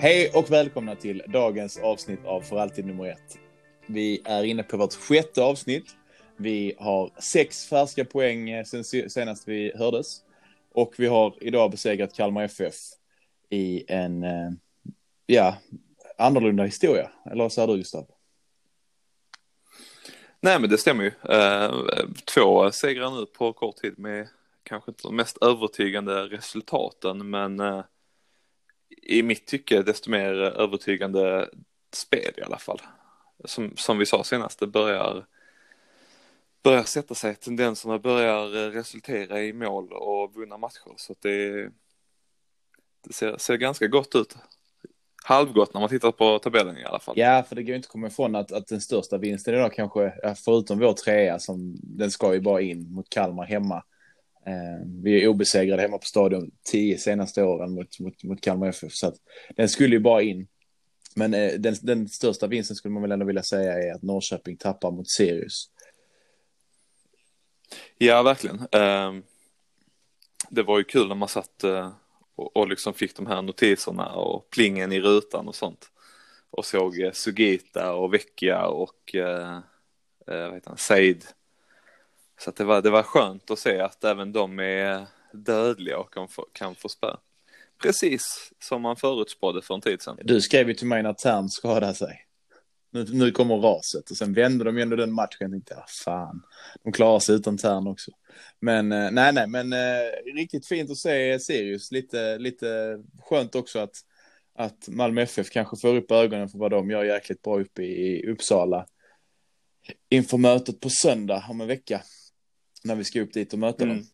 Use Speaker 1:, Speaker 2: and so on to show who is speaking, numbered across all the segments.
Speaker 1: Hej och välkomna till dagens avsnitt av För alltid nummer ett. Vi är inne på vårt sjätte avsnitt. Vi har sex färska poäng eh, sen senast vi hördes. Och vi har idag besegrat Kalmar FF i en, eh, ja, annorlunda historia. Eller vad säger du Gustav?
Speaker 2: Nej men det stämmer ju. Eh, två segrar nu på kort tid med kanske inte de mest övertygande resultaten men i mitt tycke desto mer övertygande spel i alla fall. Som, som vi sa senast, det börjar, börjar sätta sig, tendenserna börjar eh, resultera i mål och vunna matcher. Så att det, det ser, ser ganska gott ut. Halvgott när man tittar på tabellen i alla fall.
Speaker 1: Ja, för det går inte att komma ifrån att, att den största vinsten idag kanske, förutom vår trea, som den ska ju bara in mot Kalmar hemma Eh, vi är obesegrade hemma på stadion tio senaste åren mot, mot, mot Kalmar FF. Så att den skulle ju bara in. Men eh, den, den största vinsten skulle man väl ändå vilja säga är att Norrköping tappar mot Sirius.
Speaker 2: Ja, verkligen. Ehm, det var ju kul när man satt eh, och liksom fick de här notiserna och plingen i rutan och sånt. Och såg eh, Sugita och Vecchia och eh, vad heter han, Said så det, var, det var skönt att se att även de är dödliga och kan få, kan få spö. Precis som man förutspådde för en tid sedan.
Speaker 1: Du skrev ju till mig när Tern skadade sig. Nu, nu kommer raset och sen vände de ju ändå den matchen. Jag tänkte, ah, fan, de klarar sig utan Tern också. Men eh, nej, nej, men eh, riktigt fint att se Sirius. Lite, lite skönt också att, att Malmö FF kanske får upp ögonen för vad de gör jäkligt bra uppe i Uppsala inför mötet på söndag om en vecka när vi ska upp dit och möta mm. dem.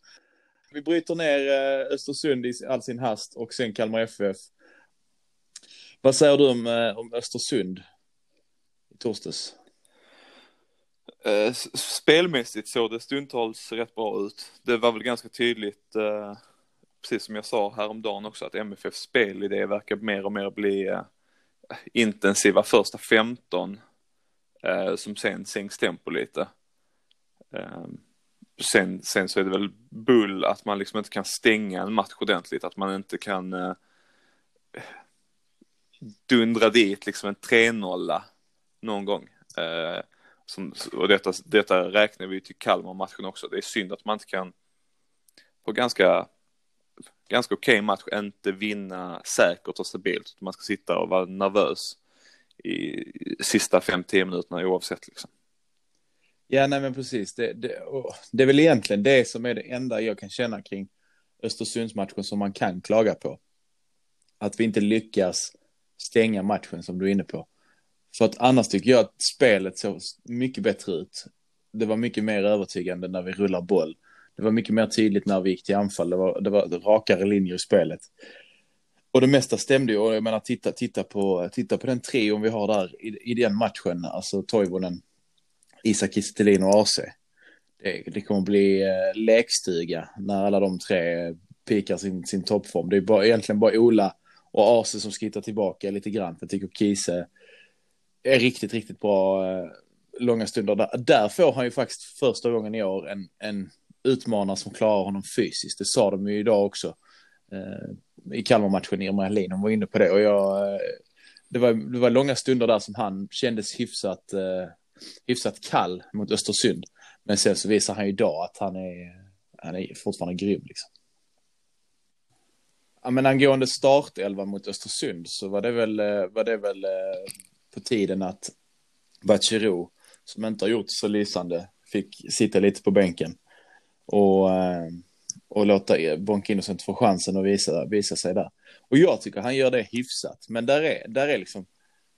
Speaker 1: Vi bryter ner eh, Östersund i all sin hast och sen Kalmar FF. Vad säger du om, eh, om Östersund i torsdags?
Speaker 2: Eh, spelmässigt såg det stundtals rätt bra ut. Det var väl ganska tydligt, precis som jag sa häromdagen också, att MFF spelidé verkar mer och mer bli intensiva första 15 som sen sänks tempo lite. Sen, sen så är det väl bull att man liksom inte kan stänga en match ordentligt, att man inte kan eh, dundra dit liksom en 3-0 någon gång. Eh, som, och detta, detta räknar vi till Kalmar-matchen också. Det är synd att man inte kan på ganska, ganska okej okay match inte vinna säkert och stabilt. Man ska sitta och vara nervös i sista 5-10 minuterna oavsett liksom.
Speaker 1: Ja, nej men precis. Det, det, det är väl egentligen det som är det enda jag kan känna kring Östersundsmatchen som man kan klaga på. Att vi inte lyckas stänga matchen som du är inne på. För att annars tycker jag att spelet såg mycket bättre ut. Det var mycket mer övertygande när vi rullar boll. Det var mycket mer tydligt när vi gick till anfall. Det var, det var rakare linjer i spelet. Och det mesta stämde ju. Och jag menar, titta, titta, på, titta på den trion vi har där i, i den matchen. Alltså Toivonen, Isak Kistelin och AC. Det, det kommer bli eh, lekstuga när alla de tre pikar sin, sin toppform. Det är bara, egentligen bara Ola och AC som ska hitta tillbaka lite grann. Jag tycker Kise är riktigt, riktigt bra eh, långa stunder. Där, där får han ju faktiskt första gången i år en, en utmanare som klarar honom fysiskt. Det sa de ju idag också. Eh, I Kalmar-matchen, Irma Helin, hon var inne på det. Och jag, eh, det, var, det var långa stunder där som han kändes hyfsat eh, hyfsat kall mot Östersund. Men sen så visar han ju idag att han är, han är fortfarande grym liksom. Ja, men angående startelva mot Östersund så var det väl, eh, var det väl eh, på tiden att Bachirou, som inte har gjort så lysande, fick sitta lite på bänken och, eh, och låta Bonk Innocent få chansen att visa, visa sig där. Och jag tycker han gör det hyfsat, men där är, där är liksom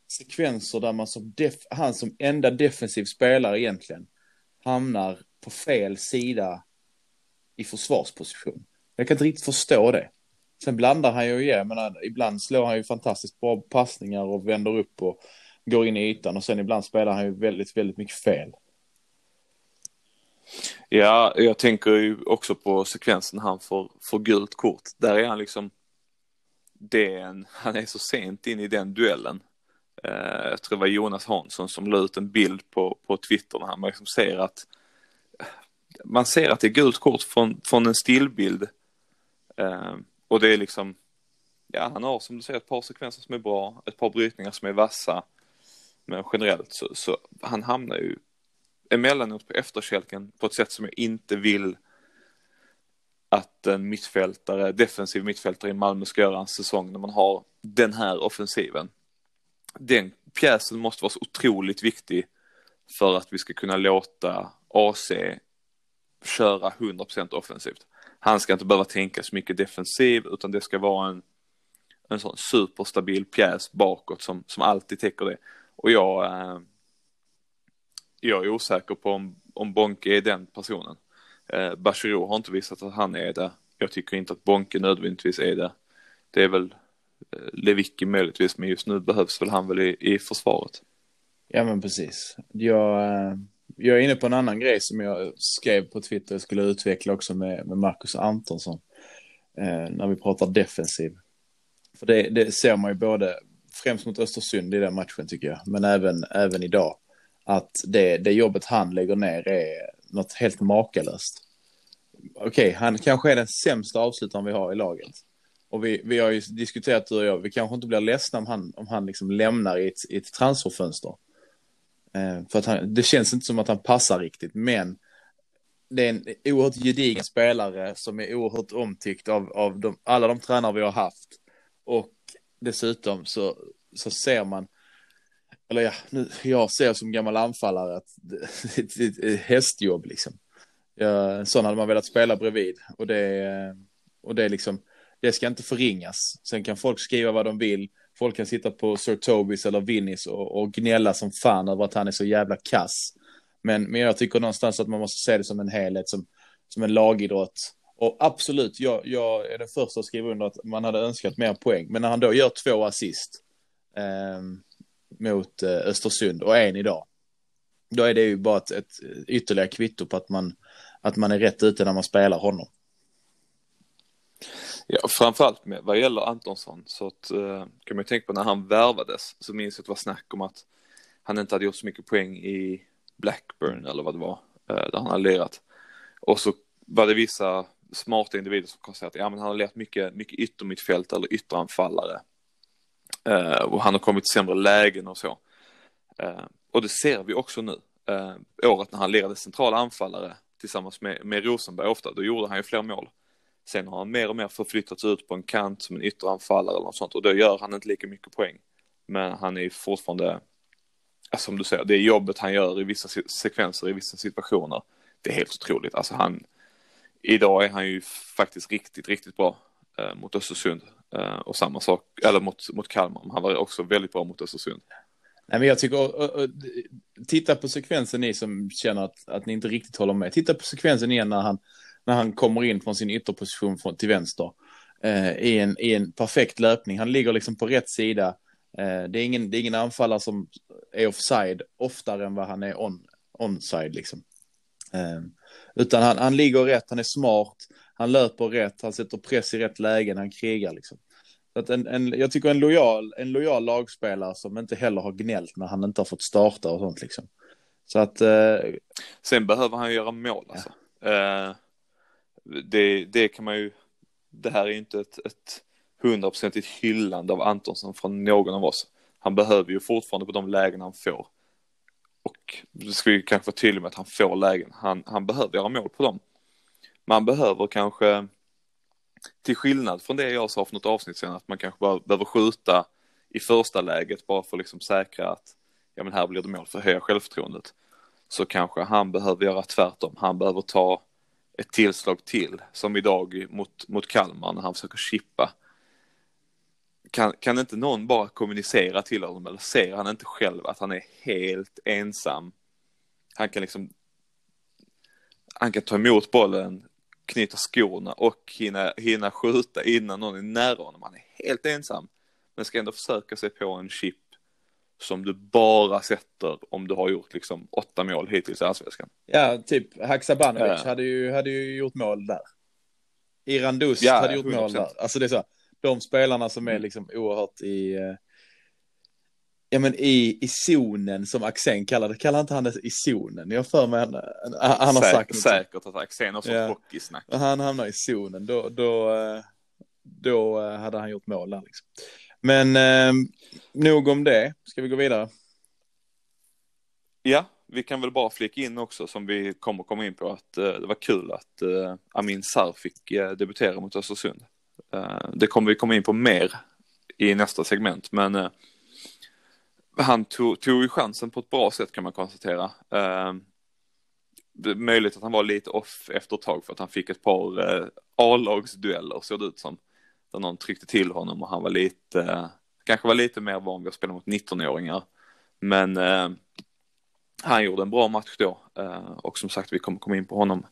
Speaker 1: sekvenser där man som def, han som enda defensiv spelare egentligen hamnar på fel sida i försvarsposition. Jag kan inte riktigt förstå det. Sen blandar han ju igen, men eh, ibland slår han ju fantastiskt bra passningar och vänder upp och går in i ytan och sen ibland spelar han ju väldigt, väldigt mycket fel.
Speaker 2: Ja, jag tänker ju också på sekvensen han får, får gult kort. Där är han liksom, den, han är så sent in i den duellen. Eh, jag tror det var Jonas Hansson som la ut en bild på, på Twitter när han liksom ser att man ser att det är gult kort från, från en stillbild. Eh, och det är liksom ja, han har som du säger ett par sekvenser som är bra, ett par brytningar som är vassa. Men generellt så, så han hamnar ju emellanåt på efterkälken på ett sätt som jag inte vill att en mittfältare, defensiv mittfältare i Malmö ska göra en säsong när man har den här offensiven. Den pjäsen måste vara så otroligt viktig för att vi ska kunna låta AC köra 100% offensivt. Han ska inte behöva tänka så mycket defensiv utan det ska vara en, en sån superstabil pjäs bakåt som, som alltid täcker det. Och jag, eh, jag är osäker på om, om Bonke är den personen. Eh, Bachirou har inte visat att han är det. Jag tycker inte att Bonke nödvändigtvis är det. Det är väl Eh, Lewicki möjligtvis, men just nu behövs väl han väl i, i försvaret.
Speaker 1: Ja, men precis. Jag, eh, jag är inne på en annan grej som jag skrev på Twitter jag skulle utveckla också med, med Marcus Antonsson. Eh, när vi pratar defensiv. För det, det ser man ju både, främst mot Östersund i den matchen tycker jag, men även, även idag. Att det, det jobbet han lägger ner är något helt makalöst. Okej, okay, han kanske är den sämsta avslutaren vi har i laget. Och vi, vi har ju diskuterat du och jag, vi kanske inte blir ledsna om han, om han liksom lämnar i ett, i ett transferfönster. Eh, för att han, det känns inte som att han passar riktigt, men det är en oerhört gedigen spelare som är oerhört omtyckt av, av de, alla de tränare vi har haft. Och dessutom så, så ser man, eller ja, nu, jag ser som gammal anfallare att det, är ett hästjobb liksom. Ja, sån hade man velat spela bredvid och det, och det är liksom, det ska inte förringas. Sen kan folk skriva vad de vill folk kan sitta på Sir Tobis eller Vinnis och, och gnälla som fan över att han är så jävla kass. Men, men jag tycker någonstans att man måste se det som en helhet, som, som en lagidrott. Och absolut, jag, jag är den första att skriva under att man hade önskat mer poäng. Men när han då gör två assist eh, mot eh, Östersund och en idag. Då är det ju bara ett, ett ytterligare kvitto på att man, att man är rätt ute när man spelar honom.
Speaker 2: Ja, framförallt med, vad gäller Antonsson så att, eh, kan man ju tänka på när han värvades så minns jag att det var snack om att han inte hade gjort så mycket poäng i Blackburn eller vad det var, eh, där han hade lirat. Och så var det vissa smarta individer som konstaterade att ja, men han har lärt mycket, mycket yttermittfält eller ytteranfallare. Uh, och han har kommit i sämre lägen och så. Uh, och det ser vi också nu. Uh, året när han lirade centrala anfallare tillsammans med, med Rosenberg ofta, då gjorde han ju fler mål. Sen har han mer och mer förflyttats ut på en kant som en ytteranfallare eller något sånt och då gör han inte lika mycket poäng. Men han är fortfarande, som du säger, det jobbet han gör i vissa sekvenser, i vissa situationer. Det är helt otroligt. Alltså han, idag är han ju faktiskt riktigt, riktigt bra eh, mot Östersund. Eh, och samma sak, eller mot, mot Kalmar. men Han var också väldigt bra mot Östersund.
Speaker 1: Nej, men jag tycker, och, och, och, titta på sekvensen ni som känner att, att ni inte riktigt håller med. Titta på sekvensen igen när han när han kommer in från sin ytterposition från, till vänster eh, i, en, i en perfekt löpning. Han ligger liksom på rätt sida. Eh, det, är ingen, det är ingen anfallare som är offside oftare än vad han är on, onside liksom. Eh, utan han, han ligger rätt, han är smart, han löper rätt, han sätter press i rätt lägen, han krigar liksom. Så att en, en, jag tycker en lojal, en lojal lagspelare som inte heller har gnällt när han inte har fått starta och sånt liksom. Så att... Eh...
Speaker 2: Sen behöver han göra mål alltså. Ja. Eh, det, det kan man ju, det här är ju inte ett, ett hundraprocentigt hyllande av Antonsson från någon av oss. Han behöver ju fortfarande på de lägen han får. Och det ska vi kanske vara tydliga med att han får lägen. Han, han behöver göra mål på dem. Man behöver kanske, till skillnad från det jag sa för något avsnitt sen, att man kanske bara behöver skjuta i första läget bara för att liksom säkra att ja men här blir det mål för att höja självförtroendet. Så kanske han behöver göra tvärtom. Han behöver ta ett tillslag till, som idag mot, mot Kalmar när han försöker chippa. Kan, kan inte någon bara kommunicera till honom eller ser han inte själv att han är helt ensam? Han kan liksom, han kan ta emot bollen, knyta skorna och hinna, hinna skjuta innan någon är nära honom. Han är helt ensam, men ska ändå försöka sig på en chip som du bara sätter om du har gjort liksom åtta mål hittills i allsvenskan.
Speaker 1: Ja, typ Haksabanovic ja. hade, ju, hade ju gjort mål där. Iran Dust ja, hade gjort 100%. mål där. Alltså det är så, de spelarna som är mm. liksom oerhört i, eh, ja men i, i zonen som Axén kallar det, kallar inte han det i zonen? Jag för mig han, han har
Speaker 2: Säk,
Speaker 1: sagt
Speaker 2: Säkert att Axén har sånt ja. hockeysnack.
Speaker 1: Han hamnar i zonen, då, då, eh, då eh, hade han gjort mål där liksom. Men eh, nog om det. Ska vi gå vidare?
Speaker 2: Ja, vi kan väl bara flika in också som vi kommer komma in på att eh, det var kul att eh, Amin Sar fick eh, debutera mot Östersund. Eh, det kommer vi komma in på mer i nästa segment, men eh, han tog, tog ju chansen på ett bra sätt kan man konstatera. Eh, det är möjligt att han var lite off efter ett tag för att han fick ett par eh, A-lagsdueller såg det ut som. Där någon tryckte till honom och han var lite, kanske var lite mer van vid att spela mot 19-åringar. Men eh, han gjorde en bra match då eh, och som sagt vi kommer komma in på honom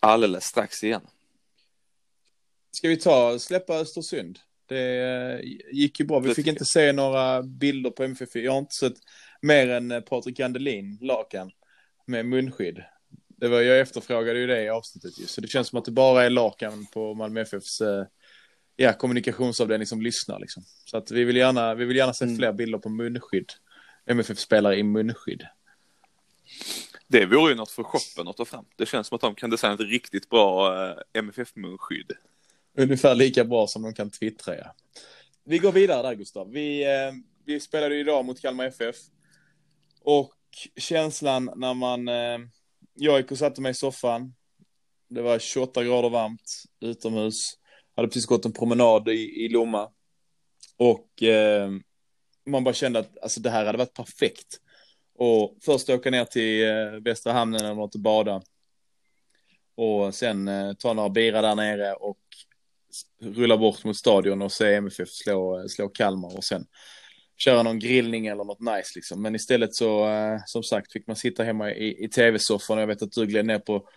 Speaker 2: alldeles strax igen.
Speaker 1: Ska vi ta släppa Östersund? Det eh, gick ju bra. Vi fick inte se några bilder på MFF. Jag har inte sett mer än eh, Patrik Andelin, lakan, med munskydd. Det var, jag efterfrågade ju det i avsnittet ju, så det känns som att det bara är lakan på Malmö FFs eh, ja, kommunikationsavdelning som lyssnar liksom. Så att vi vill gärna, vi vill gärna se
Speaker 2: Mm.
Speaker 1: fler bilder på munskydd. MFF-spelare i munskydd.
Speaker 2: Det vore ju något för shoppen att ta fram. Det känns som att de kan designa ett riktigt bra eh, MFF-munskydd.
Speaker 1: Ungefär lika bra som de kan twittra, ja. Vi går vidare där, Gustav. Vi, eh, vi spelade idag mot Kalmar FF. Och känslan när man... Eh, jag gick och satte mig i soffan. Det var 28 grader varmt utomhus. Hade precis gått en promenad i, i Lomma. Och eh, man bara kände att alltså, det här hade varit perfekt. Och först åka ner till eh, Västra hamnen eller något och bada. Och sen eh, ta några bira där nere och rulla bort mot stadion och se MFF slå, eh, slå Kalmar och sen köra någon grillning eller något nice liksom. Men istället så, eh, som sagt, fick man sitta hemma i, i tv-soffan och jag vet att du gled ner på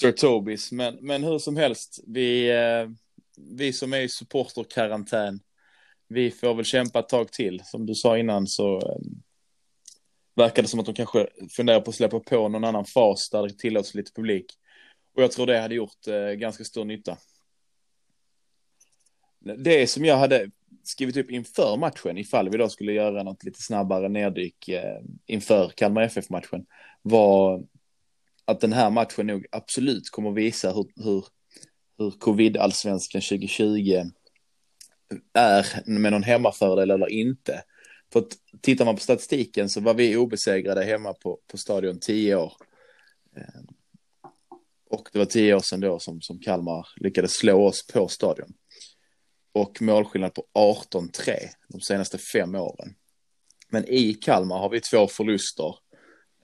Speaker 1: Sir Tobis. Men, men hur som helst, vi, eh, vi som är i supporterkarantän, vi får väl kämpa ett tag till. Som du sa innan så eh, verkar det som att de kanske funderar på att släppa på någon annan fas där det tillåts lite publik. Och jag tror det hade gjort eh, ganska stor nytta. Det som jag hade skrivit upp inför matchen, ifall vi då skulle göra något lite snabbare neddyk eh, inför Kalmar FF-matchen, var att den här matchen nog absolut kommer visa hur, hur, hur covid-allsvenskan 2020 är med någon hemmafördel eller inte. För att tittar man på statistiken så var vi obesegrade hemma på, på stadion tio år. Eh, och det var tio år sedan då som, som Kalmar lyckades slå oss på stadion. Och målskillnad på 18-3 de senaste fem åren. Men i Kalmar har vi två förluster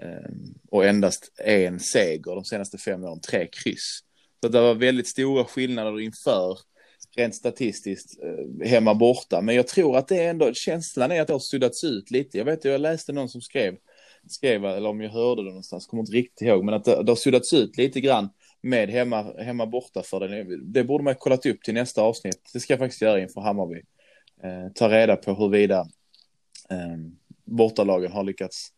Speaker 1: eh, och endast en seger de senaste fem åren, tre kryss. Så det var väldigt stora skillnader inför rent statistiskt eh, hemma borta. Men jag tror att det är ändå, känslan är att det har suddats ut lite. Jag vet, jag läste någon som skrev, skrev eller om jag hörde det någonstans, kommer inte riktigt ihåg, men att det, det har suddats ut lite grann med hemma, hemma borta för den. Det borde man ha kollat upp till nästa avsnitt. Det ska jag faktiskt göra inför Hammarby. Eh, ta reda på huruvida eh, bortalagen har lyckats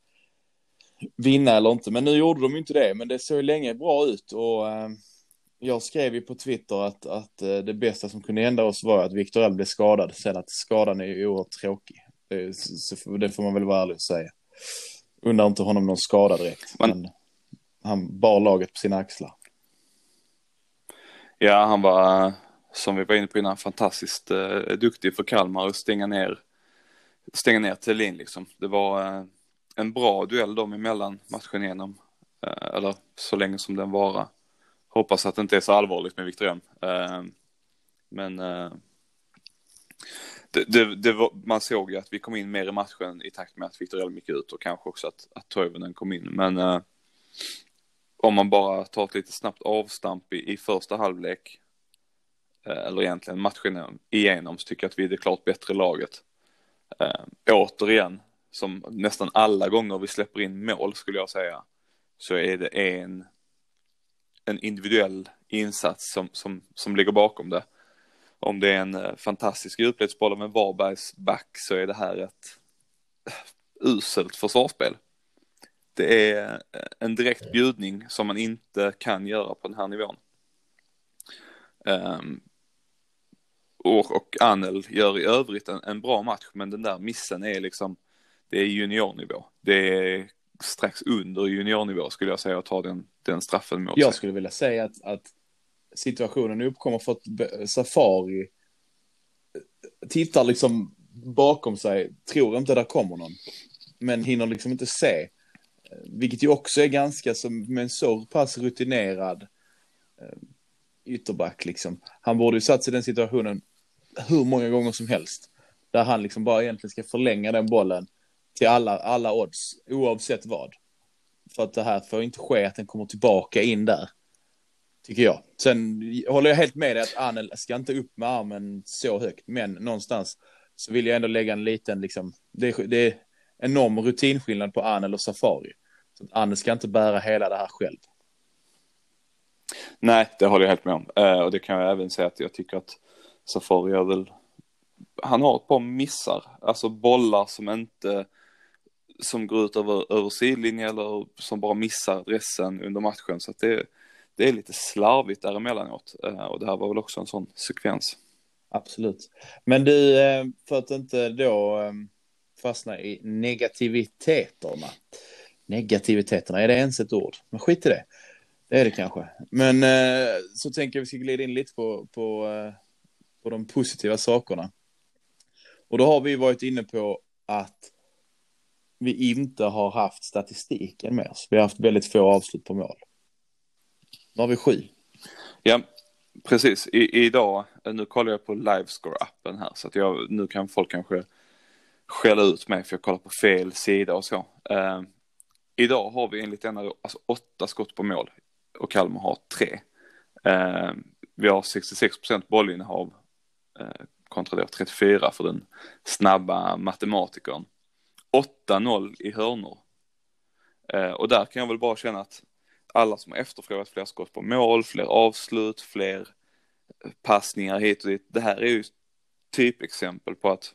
Speaker 1: vinna eller inte. Men nu gjorde de ju inte det, men det såg länge bra ut och eh, jag skrev ju på Twitter att, att eh, det bästa som kunde hända oss var att Viktor Elm blev skadad. Sen att skadan är oerhört tråkig. Det, så, det får man väl vara ärlig och säga. Undrar inte honom någon skada direkt.
Speaker 2: Men-
Speaker 1: Men han bar laget på sina axlar.
Speaker 2: Ja, han var, som vi var inne på innan, fantastiskt eh, duktig för Kalmar att stänga ner, stänga ner Thelin liksom. Det var eh, en bra duell dem emellan matchen igenom, eh, eller så länge som den vara. Hoppas att det inte är så allvarligt med Viktor Hjelm. Eh, men eh, det, det, det var, man såg ju att vi kom in mer i matchen i takt med att Viktor Elm gick ut och kanske också att, att Toivonen kom in. Men eh, om man bara tar ett lite snabbt avstamp i, i första halvlek, eh, eller egentligen matchen igenom, så tycker jag att vi är det klart bättre laget. Eh, återigen, som nästan alla gånger vi släpper in mål skulle jag säga, så är det en, en individuell insats som, som, som ligger bakom det. Om det är en eh, fantastisk djupledsboll av en Varbergs back så är det här ett eh, uselt försvarsspel. Det är eh, en direkt bjudning som man inte kan göra på den här nivån. Um, och, och Anel gör i övrigt en, en bra match, men den där missen är liksom, det är juniornivå. Det är strax under juniornivå skulle jag säga att ta den, den straffen mot
Speaker 1: Jag
Speaker 2: sig.
Speaker 1: skulle vilja säga att, att situationen uppkommer för att Safari tittar liksom bakom sig, tror inte det kommer någon. Men hinner liksom inte se. Vilket ju också är ganska som med en så pass rutinerad eh, ytterback liksom. Han borde ju satt sig i den situationen hur många gånger som helst. Där han liksom bara egentligen ska förlänga den bollen till alla, alla odds, oavsett vad. För att det här får inte ske att den kommer tillbaka in där. Tycker jag. Sen håller jag helt med dig att Anel ska inte upp med armen så högt, men någonstans så vill jag ändå lägga en liten, liksom, det, är, det är enorm rutinskillnad på Anel och Safari. Så att Anel ska inte bära hela det här själv.
Speaker 2: Nej, det håller jag helt med om. Uh, och det kan jag även säga att jag tycker att Safari gör väl, han har ett par missar, alltså bollar som inte, som går ut över, över sidlinjen eller som bara missar adressen under matchen. Så att det, det är lite slarvigt däremellanåt. Eh, och det här var väl också en sån sekvens.
Speaker 1: Absolut. Men du, eh, för att inte då ehm, fastna i negativiteterna. Negativiteterna, är det ens ett ord? Men skit i det. Det är det kanske. Men eh, så tänker jag vi ska glida in lite på, på, på de positiva sakerna. Och då har vi varit inne på att vi inte har haft statistiken med oss. Vi har haft väldigt få avslut på mål. Nu har vi sju.
Speaker 2: Ja, precis. I, idag, nu kollar jag på Livescore-appen här så att jag, nu kan folk kanske skälla ut mig för jag kollar på fel sida och så. Uh, idag har vi enligt denna alltså åtta skott på mål och Kalmar har tre. Uh, vi har 66 procent bollinnehav uh, kontra 34 för den snabba matematikern. 8-0 i hörnor. Eh, och där kan jag väl bara känna att alla som har efterfrågat fler skott på mål, fler avslut, fler eh, passningar hit och dit. Det här är ju typexempel på att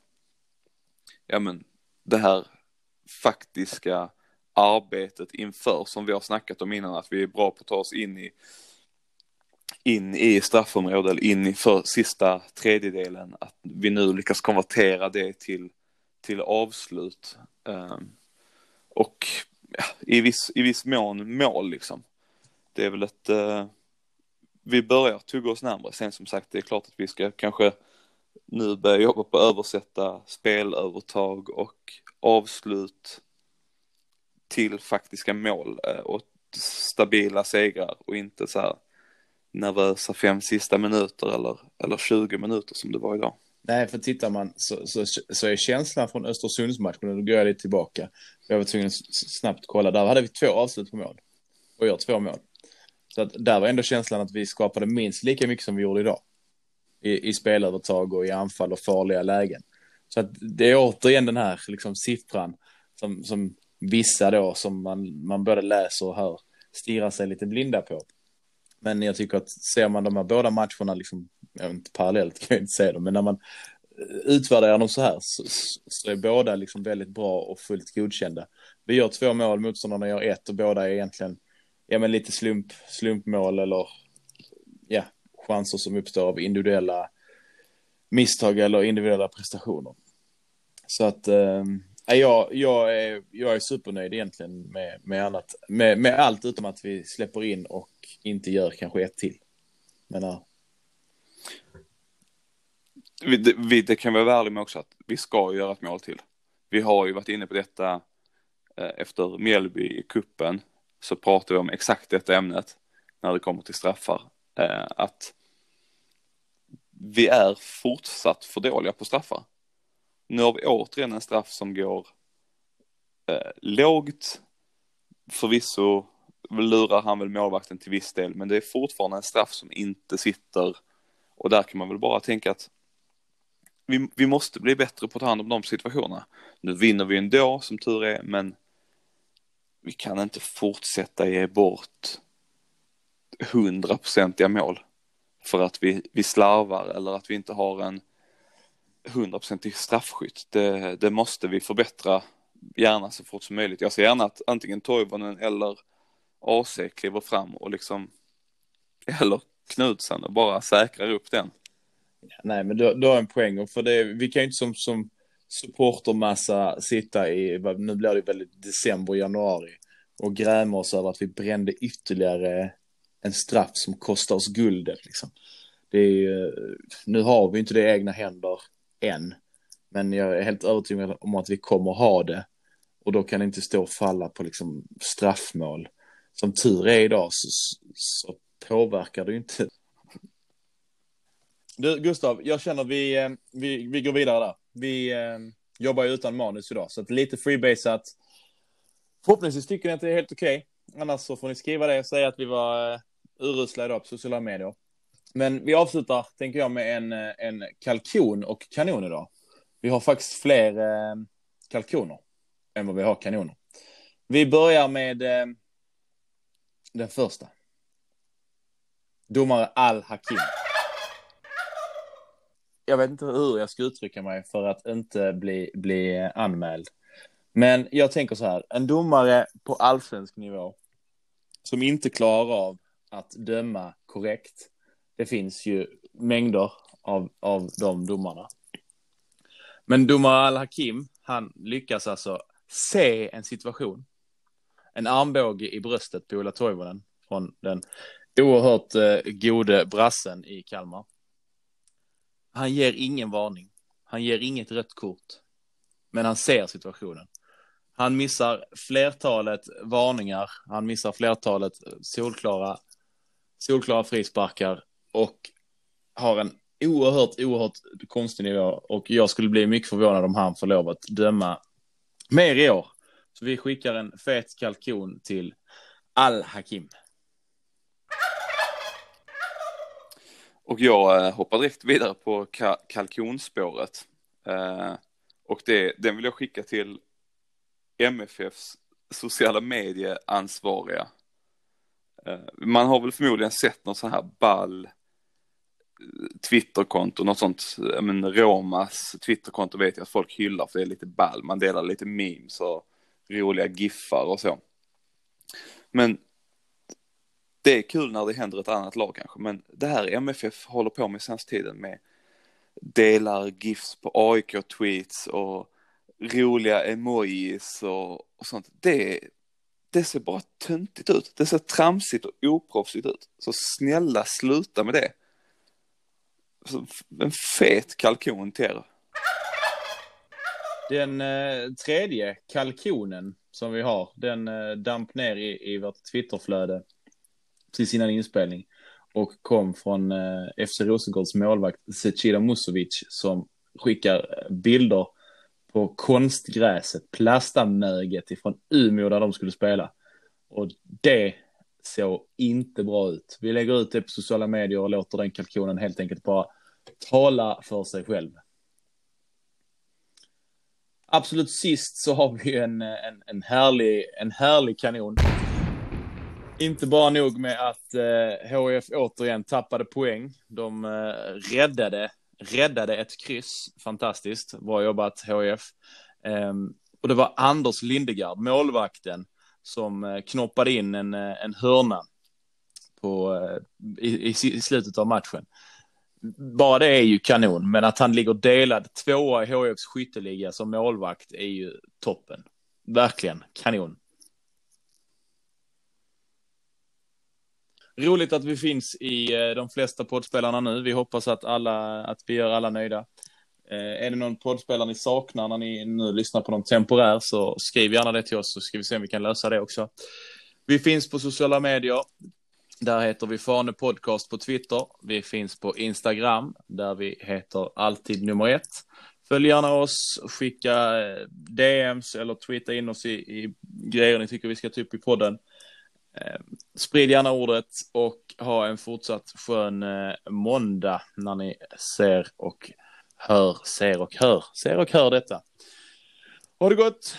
Speaker 2: ja men det här faktiska arbetet inför som vi har snackat om innan att vi är bra på att ta oss in i in i straffområdet in i för sista tredjedelen att vi nu lyckas konvertera det till till avslut ehm, och ja, i viss i viss mån mål liksom det är väl ett eh, vi börjar tugga oss närmare sen som sagt det är klart att vi ska kanske nu börja jobba på att översätta spelövertag och avslut till faktiska mål eh, och stabila segrar och inte så här nervösa fem sista minuter eller, eller 20 minuter som det var idag.
Speaker 1: Nej, för tittar man så, så, så är känslan från Östersundsmatchen, då går jag lite tillbaka. Jag var tvungen att snabbt kolla, där hade vi två avslut på mål och gör två mål. Så att där var ändå känslan att vi skapade minst lika mycket som vi gjorde idag i, i spelövertag och i anfall och farliga lägen. Så att det är återigen den här liksom, siffran som, som vissa då som man, man både läser och hör stirrar sig lite blinda på. Men jag tycker att ser man de här båda matcherna, liksom, inte parallellt kan jag inte säga dem, men när man eh, utvärderar dem så här så, så är båda liksom väldigt bra och fullt godkända. Vi gör två mål, motståndarna gör ett och båda är egentligen ja, men lite slump, slumpmål eller ja, chanser som uppstår av individuella misstag eller individuella prestationer. Så att eh, jag, jag, är, jag är supernöjd egentligen med, med, annat, med, med allt utom att vi släpper in och inte gör kanske ett till. Men, ja.
Speaker 2: vi, vi, det kan vi vara ärliga med också att vi ska göra ett mål till. Vi har ju varit inne på detta eh, efter Mjällby i kuppen så pratar vi om exakt detta ämnet när det kommer till straffar. Eh, att vi är fortsatt för dåliga på straffar. Nu har vi återigen en straff som går eh, lågt. Förvisso lurar han väl målvakten till viss del, men det är fortfarande en straff som inte sitter. Och där kan man väl bara tänka att vi, vi måste bli bättre på att ta hand om de situationerna. Nu vinner vi ändå, som tur är, men vi kan inte fortsätta ge bort hundraprocentiga mål för att vi, vi slarvar eller att vi inte har en hundraprocentig straffskytt. Det, det måste vi förbättra gärna så fort som möjligt. Jag ser gärna att antingen Toivonen eller AC kliver fram och liksom eller Knutsen och bara säkrar upp den.
Speaker 1: Nej, men du, du har en poäng för det. Vi kan ju inte som, som supportermassa sitta i, nu blir det väl december, januari och gräma oss över att vi brände ytterligare en straff som kostar oss guldet. Liksom. Det är, nu har vi inte det i egna händer än. Men jag är helt övertygad om att vi kommer ha det. Och då kan det inte stå och falla på liksom straffmål. Som tur är idag så, så påverkar det ju inte. Du Gustav, jag känner vi, eh, vi, vi går vidare där. Vi eh, jobbar ju utan manus idag, så att lite freebasat. Förhoppningsvis tycker ni att det är helt okej. Okay. Annars så får ni skriva det och säga att vi var eh, urusla idag på sociala medier. Men vi avslutar, tänker jag, med en, eh, en kalkon och kanon idag. Vi har faktiskt fler eh, kalkoner än vad vi har kanoner. Vi börjar med eh, den första. Domare Al-Hakim. Jag vet inte hur jag ska uttrycka mig för att inte bli, bli anmäld. Men jag tänker så här, en domare på allsvensk nivå som inte klarar av att döma korrekt. Det finns ju mängder av, av de domarna. Men domare Al-Hakim, han lyckas alltså se en situation. En armbåge i bröstet på Ola Toivonen från den oerhört eh, gode brassen i Kalmar. Han ger ingen varning. Han ger inget rött kort. Men han ser situationen. Han missar flertalet varningar. Han missar flertalet solklara, solklara frisparkar och har en oerhört, oerhört konstig nivå. Och jag skulle bli mycket förvånad om han får lov att döma mer i år. Så vi skickar en fet kalkon till Al-Hakim.
Speaker 2: Och jag eh, hoppar direkt vidare på ka kalkonspåret. Eh, och det, den vill jag skicka till MFFs sociala medieansvariga. Eh, man har väl förmodligen sett någon sån här ball Twitterkonto, något sånt, men Romas Twitterkonto vet jag att folk hyllar för det är lite ball, man delar lite memes och roliga giffar och så. Men det är kul när det händer ett annat lag kanske, men det här MFF håller på med senaste tiden med delar GIFs på AIK-tweets och roliga emojis och, och sånt. Det, det ser bara töntigt ut. Det ser tramsigt och oproffsigt ut. Så snälla sluta med det. En fet kalkon till er.
Speaker 1: Den eh, tredje kalkonen som vi har, den eh, damp ner i, i vårt Twitterflöde precis innan inspelning och kom från eh, FC Rosengårds målvakt Zecida Musovic som skickar eh, bilder på konstgräset, plastamöget ifrån Umeå där de skulle spela. Och det såg inte bra ut. Vi lägger ut det på sociala medier och låter den kalkonen helt enkelt bara tala för sig själv. Absolut sist så har vi en, en, en, härlig, en härlig kanon. Inte bara nog med att eh, HF återigen tappade poäng. De eh, räddade, räddade ett kryss. Fantastiskt. Bra jobbat HF. Eh, och det var Anders Lindegard, målvakten, som eh, knoppade in en, eh, en hörna på, eh, i, i, slutet av matchen. Bara det är ju kanon, men att han ligger delad tvåa i HIFs skytteliga som målvakt är ju toppen. Verkligen kanon. Roligt att vi finns i eh, de flesta poddspelarna nu. Vi hoppas att, alla, att vi gör alla nöjda. Eh, är det någon poddspelare ni saknar när ni nu lyssnar på någon temporär så skriv gärna det till oss så ska vi se om vi kan lösa det också. Vi finns på sociala medier. Där heter vi Fane Podcast på Twitter. Vi finns på Instagram där vi heter alltid nummer ett. Följ gärna oss, skicka eh, DMs eller tweeta in oss i, i grejer ni tycker vi ska ta upp i podden. Eh, sprid gärna ordet och ha en fortsatt skön eh, måndag när ni ser och hör, ser och hör, ser och hör detta. Ha det gott!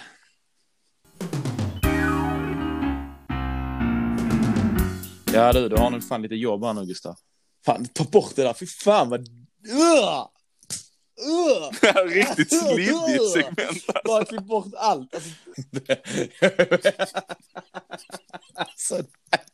Speaker 1: Ja du, du har nog fan lite jobb här nu Gustav. Fan, ta bort det där, fy fan vad... Uh!
Speaker 2: Uh! Riktigt sliddigt segment.
Speaker 1: Alltså. Bara klipp bort allt. Alltså... alltså